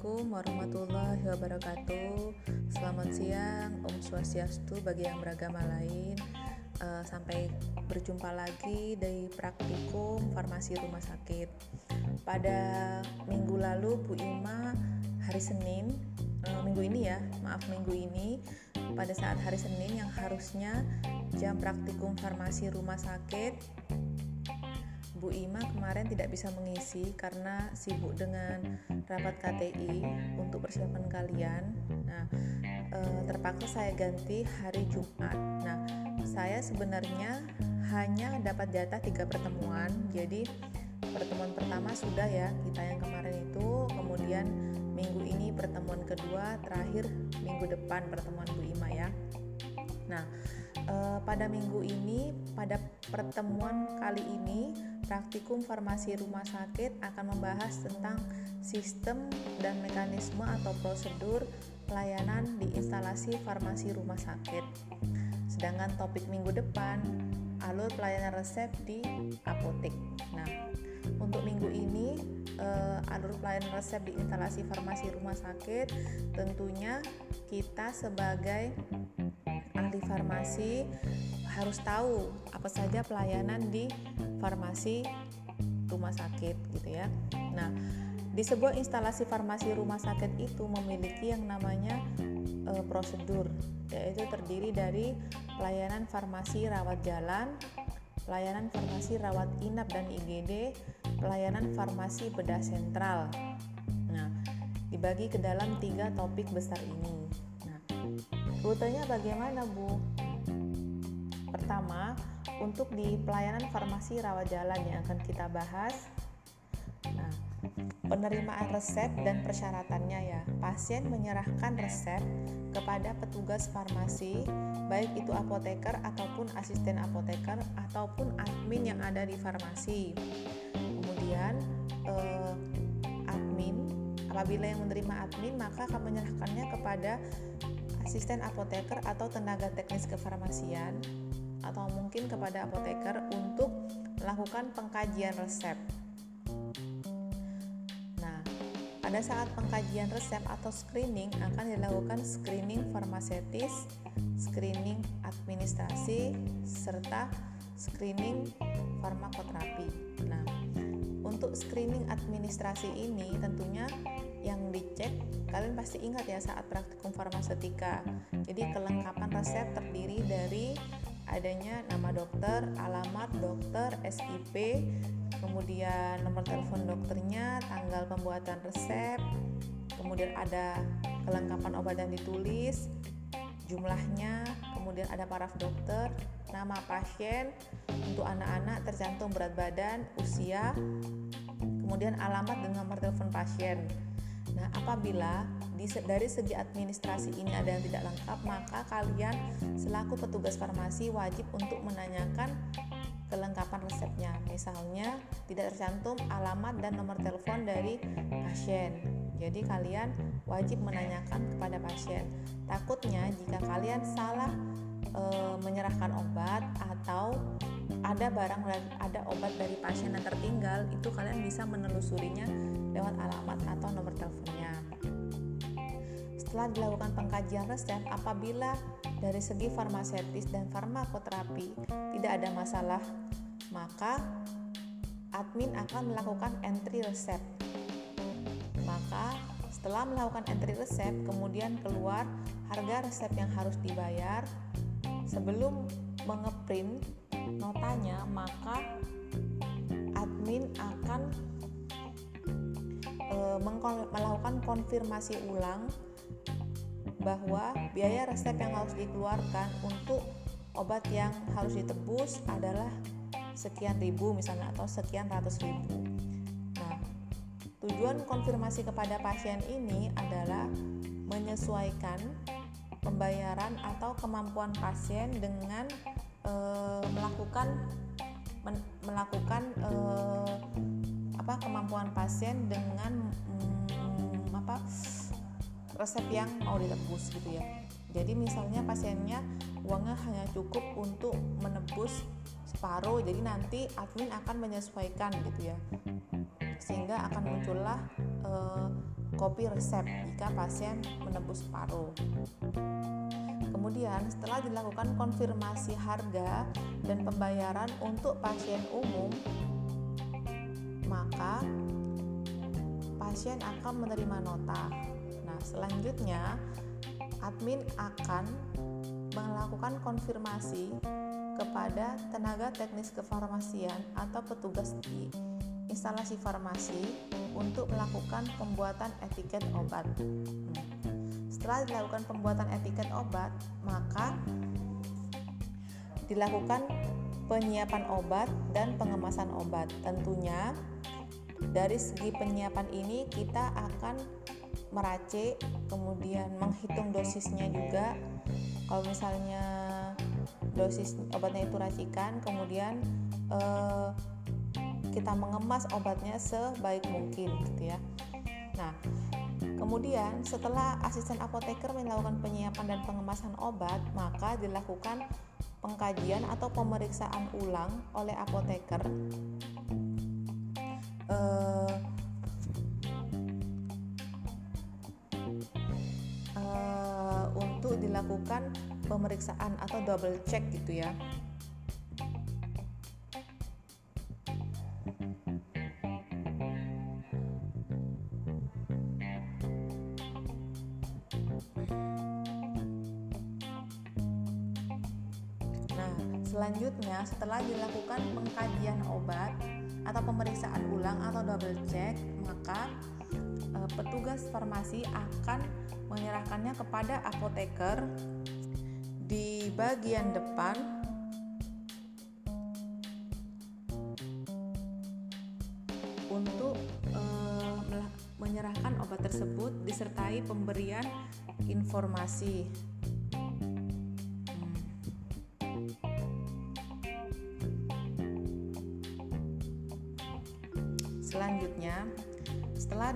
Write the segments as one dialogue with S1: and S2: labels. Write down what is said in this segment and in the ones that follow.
S1: Assalamualaikum warahmatullahi wabarakatuh. Selamat siang, Om Swastiastu bagi yang beragama lain. Uh, sampai berjumpa lagi dari praktikum farmasi rumah sakit. Pada minggu lalu Bu Ima hari Senin, uh, minggu ini ya, maaf minggu ini pada saat hari Senin yang harusnya jam praktikum farmasi rumah sakit Bu Ima kemarin tidak bisa mengisi karena sibuk dengan rapat KTI untuk persiapan kalian. Nah, e, terpaksa saya ganti hari Jumat. Nah, saya sebenarnya hanya dapat jatah tiga pertemuan. Jadi pertemuan pertama sudah ya kita yang kemarin itu, kemudian minggu ini pertemuan kedua, terakhir minggu depan pertemuan Bu Ima ya. Nah, e, pada minggu ini, pada pertemuan kali ini praktikum farmasi rumah sakit akan membahas tentang sistem dan mekanisme atau prosedur pelayanan di instalasi farmasi rumah sakit. Sedangkan topik minggu depan alur pelayanan resep di apotek. Nah, untuk minggu ini uh, alur pelayanan resep di instalasi farmasi rumah sakit tentunya kita sebagai ahli farmasi harus tahu apa saja pelayanan di farmasi rumah sakit gitu ya. Nah, di sebuah instalasi farmasi rumah sakit itu memiliki yang namanya e, prosedur, yaitu terdiri dari pelayanan farmasi rawat jalan, pelayanan farmasi rawat inap dan IGD, pelayanan farmasi bedah sentral. Nah, dibagi ke dalam tiga topik besar ini. Nah, rutenya bagaimana, Bu? Pertama, untuk di pelayanan farmasi rawat jalan yang akan kita bahas. Nah, penerimaan resep dan persyaratannya ya. Pasien menyerahkan resep kepada petugas farmasi, baik itu apoteker ataupun asisten apoteker ataupun admin yang ada di farmasi. Kemudian eh, admin apabila yang menerima admin maka akan menyerahkannya kepada asisten apoteker atau tenaga teknis kefarmasian atau mungkin kepada apoteker untuk melakukan pengkajian resep. Nah, pada saat pengkajian resep atau screening akan dilakukan screening farmasetis, screening administrasi, serta screening farmakoterapi. Nah, untuk screening administrasi ini tentunya yang dicek kalian pasti ingat ya saat praktikum farmasetika. Jadi kelengkapan resep terdiri dari adanya nama dokter, alamat dokter, SIP, kemudian nomor telepon dokternya, tanggal pembuatan resep, kemudian ada kelengkapan obat yang ditulis, jumlahnya, kemudian ada paraf dokter, nama pasien, untuk anak-anak tercantum berat badan, usia, kemudian alamat dan nomor telepon pasien. Nah, apabila di, dari segi administrasi ini ada yang tidak lengkap, maka kalian selaku petugas farmasi wajib untuk menanyakan kelengkapan resepnya. Misalnya, tidak tercantum alamat dan nomor telepon dari pasien. Jadi kalian wajib menanyakan kepada pasien. Takutnya jika kalian salah e, menyerahkan obat atau ada barang ada obat dari pasien yang tertinggal, itu kalian bisa menelusurinya lewat alamat atau nomor teleponnya. Setelah dilakukan pengkajian resep, apabila dari segi farmasetis dan farmakoterapi tidak ada masalah, maka admin akan melakukan entry resep. Maka setelah melakukan entry resep, kemudian keluar harga resep yang harus dibayar. Sebelum mengeprint notanya, maka admin akan e, melakukan konfirmasi ulang bahwa biaya resep yang harus dikeluarkan untuk obat yang harus ditebus adalah sekian ribu misalnya atau sekian ratus ribu. Nah, tujuan konfirmasi kepada pasien ini adalah menyesuaikan pembayaran atau kemampuan pasien dengan melakukan men, melakukan e, apa kemampuan pasien dengan mm, apa resep yang mau ditebus gitu ya jadi misalnya pasiennya uangnya hanya cukup untuk menebus separuh jadi nanti admin akan menyesuaikan gitu ya sehingga akan muncullah e, mengkopi resep jika pasien menebus paru. Kemudian setelah dilakukan konfirmasi harga dan pembayaran untuk pasien umum, maka pasien akan menerima nota. Nah, selanjutnya admin akan melakukan konfirmasi kepada tenaga teknis kefarmasian atau petugas di instalasi farmasi untuk melakukan pembuatan etiket obat. Setelah dilakukan pembuatan etiket obat, maka dilakukan penyiapan obat dan pengemasan obat. Tentunya dari segi penyiapan ini kita akan meracik, kemudian menghitung dosisnya juga. Kalau misalnya dosis obatnya itu racikan kemudian eh, kita mengemas obatnya sebaik mungkin gitu ya nah kemudian setelah asisten apoteker melakukan penyiapan dan pengemasan obat maka dilakukan pengkajian atau pemeriksaan ulang oleh apoteker eh, untuk dilakukan pemeriksaan atau double check gitu ya. Petugas farmasi akan menyerahkannya kepada apoteker di bagian depan untuk uh, menyerahkan obat tersebut disertai pemberian informasi.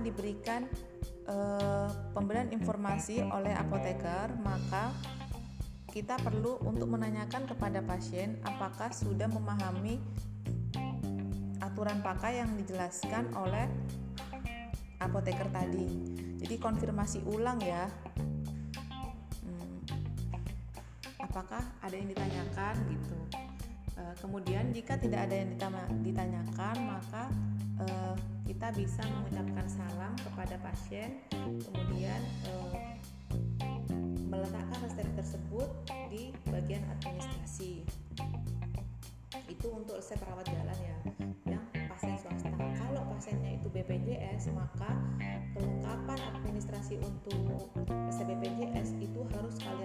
S1: Diberikan uh, pemberian informasi oleh apoteker, maka kita perlu untuk menanyakan kepada pasien apakah sudah memahami aturan pakai yang dijelaskan oleh apoteker tadi. Jadi konfirmasi ulang ya. Hmm, apakah ada yang ditanyakan gitu. E, kemudian jika tidak ada yang ditanyakan maka e, kita bisa mengucapkan salam kepada pasien. Kemudian e, meletakkan resep tersebut di bagian administrasi itu untuk resep rawat jalan ya yang pasien swasta kalau pasiennya itu BPJS maka kelengkapan administrasi untuk resep BPJS itu harus kalian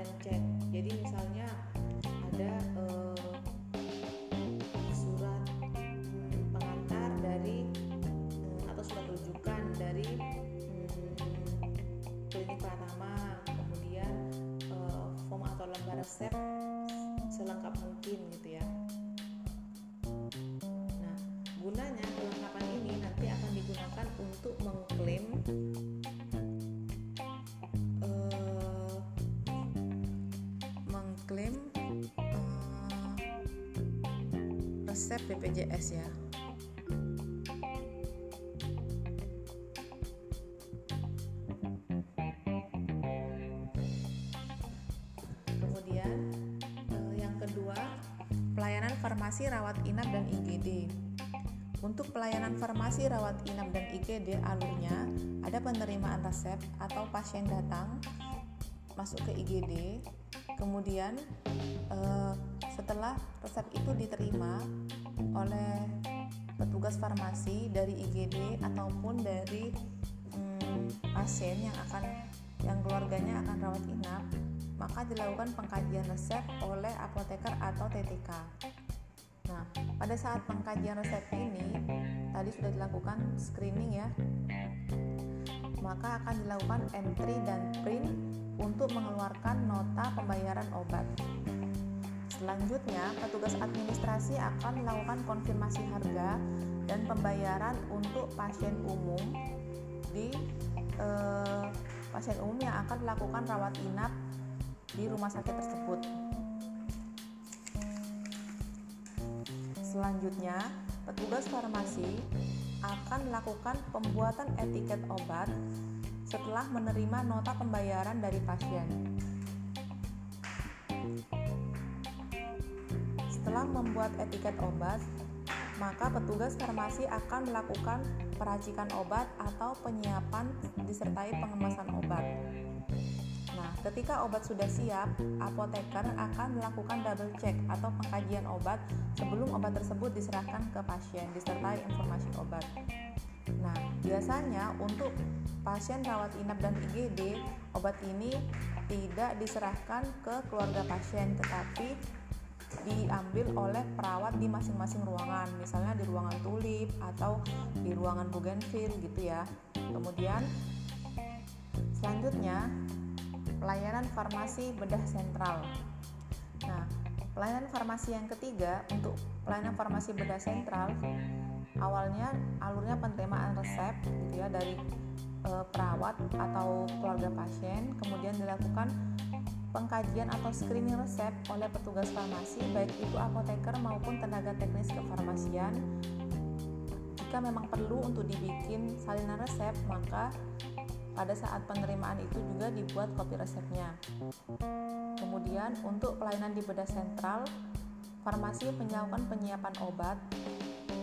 S1: resep selengkap mungkin gitu ya. Nah gunanya kelengkapan ini nanti akan digunakan untuk mengklaim uh, mengklaim uh, resep BPJS ya farmasi rawat inap dan IGD. Untuk pelayanan farmasi rawat inap dan IGD alurnya ada penerimaan resep atau pasien datang masuk ke IGD, kemudian eh, setelah resep itu diterima oleh petugas farmasi dari IGD ataupun dari hmm, pasien yang akan yang keluarganya akan rawat inap maka dilakukan pengkajian resep oleh apoteker atau TTK. Nah, pada saat pengkajian resep ini tadi sudah dilakukan screening ya. Maka akan dilakukan entry dan print untuk mengeluarkan nota pembayaran obat. Selanjutnya, petugas administrasi akan melakukan konfirmasi harga dan pembayaran untuk pasien umum di eh, pasien umum yang akan melakukan rawat inap di rumah sakit tersebut. Selanjutnya, petugas farmasi akan melakukan pembuatan etiket obat setelah menerima nota pembayaran dari pasien. Setelah membuat etiket obat, maka petugas farmasi akan melakukan peracikan obat atau penyiapan disertai pengemasan obat. Ketika obat sudah siap, apoteker akan melakukan double check atau pengkajian obat sebelum obat tersebut diserahkan ke pasien disertai informasi obat. Nah, biasanya untuk pasien rawat inap dan IGD, obat ini tidak diserahkan ke keluarga pasien tetapi diambil oleh perawat di masing-masing ruangan, misalnya di ruangan tulip atau di ruangan bougainville gitu ya. Kemudian selanjutnya pelayanan farmasi bedah sentral. Nah, pelayanan farmasi yang ketiga untuk pelayanan farmasi bedah sentral awalnya alurnya penerimaan resep gitu ya dari e, perawat atau keluarga pasien, kemudian dilakukan pengkajian atau screening resep oleh petugas farmasi baik itu apoteker maupun tenaga teknis kefarmasian jika memang perlu untuk dibikin salinan resep maka pada saat penerimaan itu juga dibuat kopi resepnya kemudian untuk pelayanan di bedah sentral farmasi melakukan penyiapan obat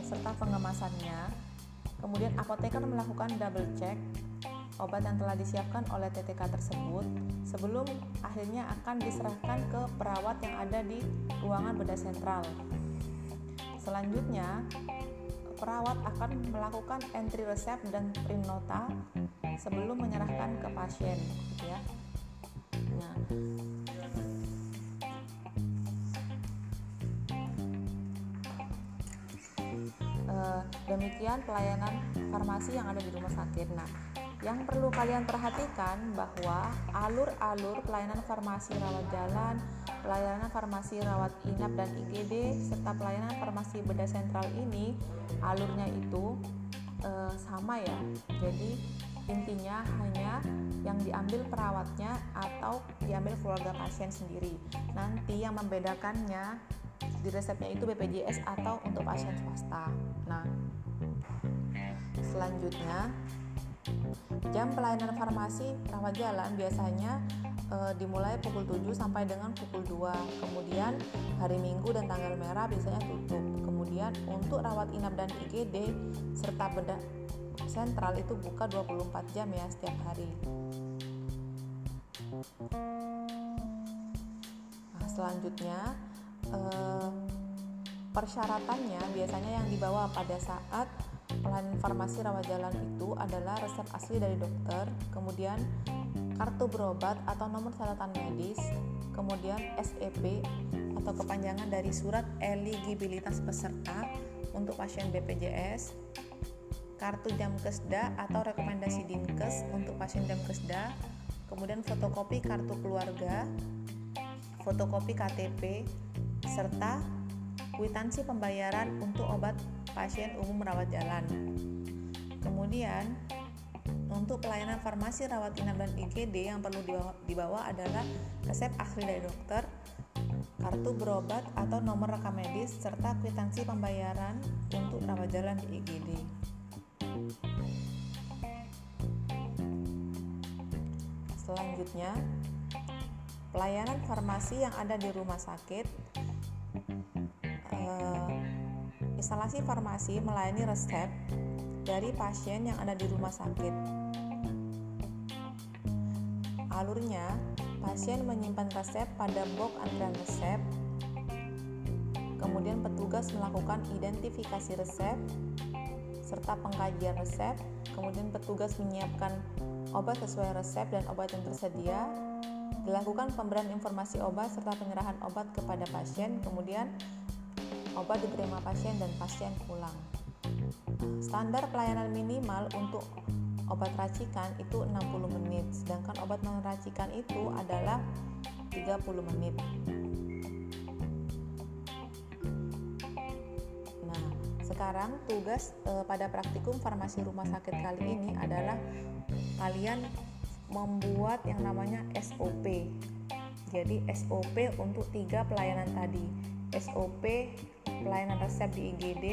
S1: serta pengemasannya kemudian apoteker melakukan double check obat yang telah disiapkan oleh TTK tersebut sebelum akhirnya akan diserahkan ke perawat yang ada di ruangan bedah sentral. Selanjutnya, perawat akan melakukan entry resep dan print nota sebelum menyerahkan ke pasien, ya. Nah, eh, demikian pelayanan farmasi yang ada di rumah sakit. Nah, yang perlu kalian perhatikan bahwa alur-alur pelayanan farmasi rawat jalan, pelayanan farmasi rawat inap dan IGD serta pelayanan farmasi bedah sentral ini alurnya itu e, sama ya. Jadi intinya hanya yang diambil perawatnya atau diambil keluarga pasien sendiri. Nanti yang membedakannya di resepnya itu BPJS atau untuk pasien swasta. Nah, selanjutnya Jam pelayanan farmasi rawat jalan biasanya e, dimulai pukul 7 sampai dengan pukul 2. Kemudian hari Minggu dan tanggal merah biasanya tutup. Kemudian untuk rawat inap dan IGD serta bedah sentral itu buka 24 jam ya setiap hari. Nah, selanjutnya e, persyaratannya biasanya yang dibawa pada saat pelayanan farmasi rawat jalan itu adalah resep asli dari dokter, kemudian kartu berobat atau nomor catatan medis, kemudian SEP atau kepanjangan dari surat eligibilitas peserta untuk pasien BPJS, kartu jam kesda atau rekomendasi dinkes untuk pasien jam kesda, kemudian fotokopi kartu keluarga, fotokopi KTP, serta kwitansi pembayaran untuk obat pasien umum rawat jalan. Kemudian, untuk pelayanan farmasi rawat inap dan IGD yang perlu dibawa, adalah resep asli dari dokter, kartu berobat atau nomor rekam medis, serta kwitansi pembayaran untuk rawat jalan di IGD. Selanjutnya, pelayanan farmasi yang ada di rumah sakit instalasi farmasi melayani resep dari pasien yang ada di rumah sakit. Alurnya, pasien menyimpan resep pada box antrian resep, kemudian petugas melakukan identifikasi resep serta pengkajian resep, kemudian petugas menyiapkan obat sesuai resep dan obat yang tersedia, dilakukan pemberian informasi obat serta penyerahan obat kepada pasien, kemudian obat diterima pasien dan pasien pulang. Standar pelayanan minimal untuk obat racikan itu 60 menit, sedangkan obat non racikan itu adalah 30 menit. Nah, sekarang tugas e, pada praktikum farmasi rumah sakit kali ini adalah kalian membuat yang namanya SOP. Jadi SOP untuk tiga pelayanan tadi. SOP pelayanan resep di IGD,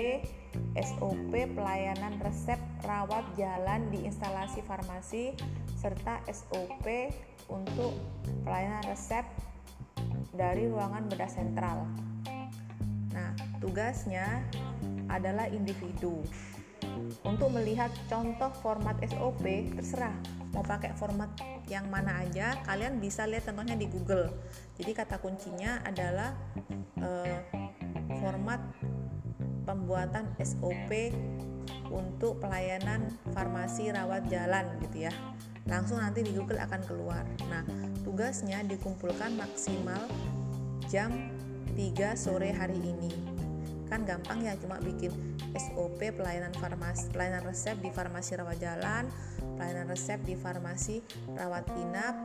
S1: SOP pelayanan resep rawat jalan di instalasi farmasi, serta SOP untuk pelayanan resep dari ruangan bedah sentral. Nah, tugasnya adalah individu. Untuk melihat contoh format SOP, terserah mau pakai format yang mana aja, kalian bisa lihat contohnya di Google. Jadi kata kuncinya adalah eh, format pembuatan SOP untuk pelayanan farmasi rawat jalan gitu ya. Langsung nanti di Google akan keluar. Nah, tugasnya dikumpulkan maksimal jam 3 sore hari ini. Kan gampang ya cuma bikin SOP pelayanan farmasi pelayanan resep di farmasi rawat jalan, pelayanan resep di farmasi rawat inap,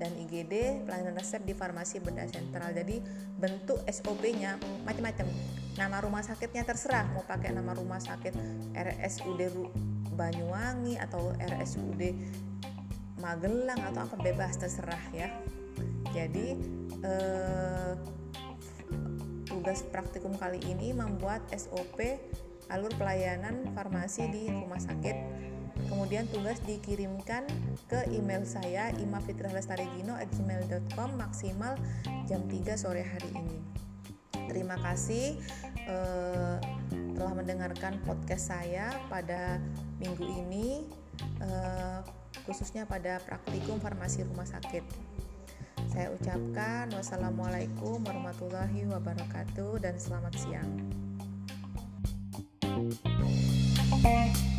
S1: dan IGD pelayanan resep di farmasi benda sentral. Jadi bentuk SOP-nya macam-macam. Nama rumah sakitnya terserah mau pakai nama rumah sakit RSUD Banyuwangi atau RSUD Magelang atau apa bebas terserah ya. Jadi eh, tugas praktikum kali ini membuat SOP alur pelayanan farmasi di rumah sakit Kemudian tugas dikirimkan ke email saya imafitralestaregino@gmail.com maksimal jam 3 sore hari ini. Terima kasih eh, telah mendengarkan podcast saya pada minggu ini eh, khususnya pada praktikum farmasi rumah sakit. Saya ucapkan wassalamualaikum warahmatullahi wabarakatuh dan selamat siang. thank you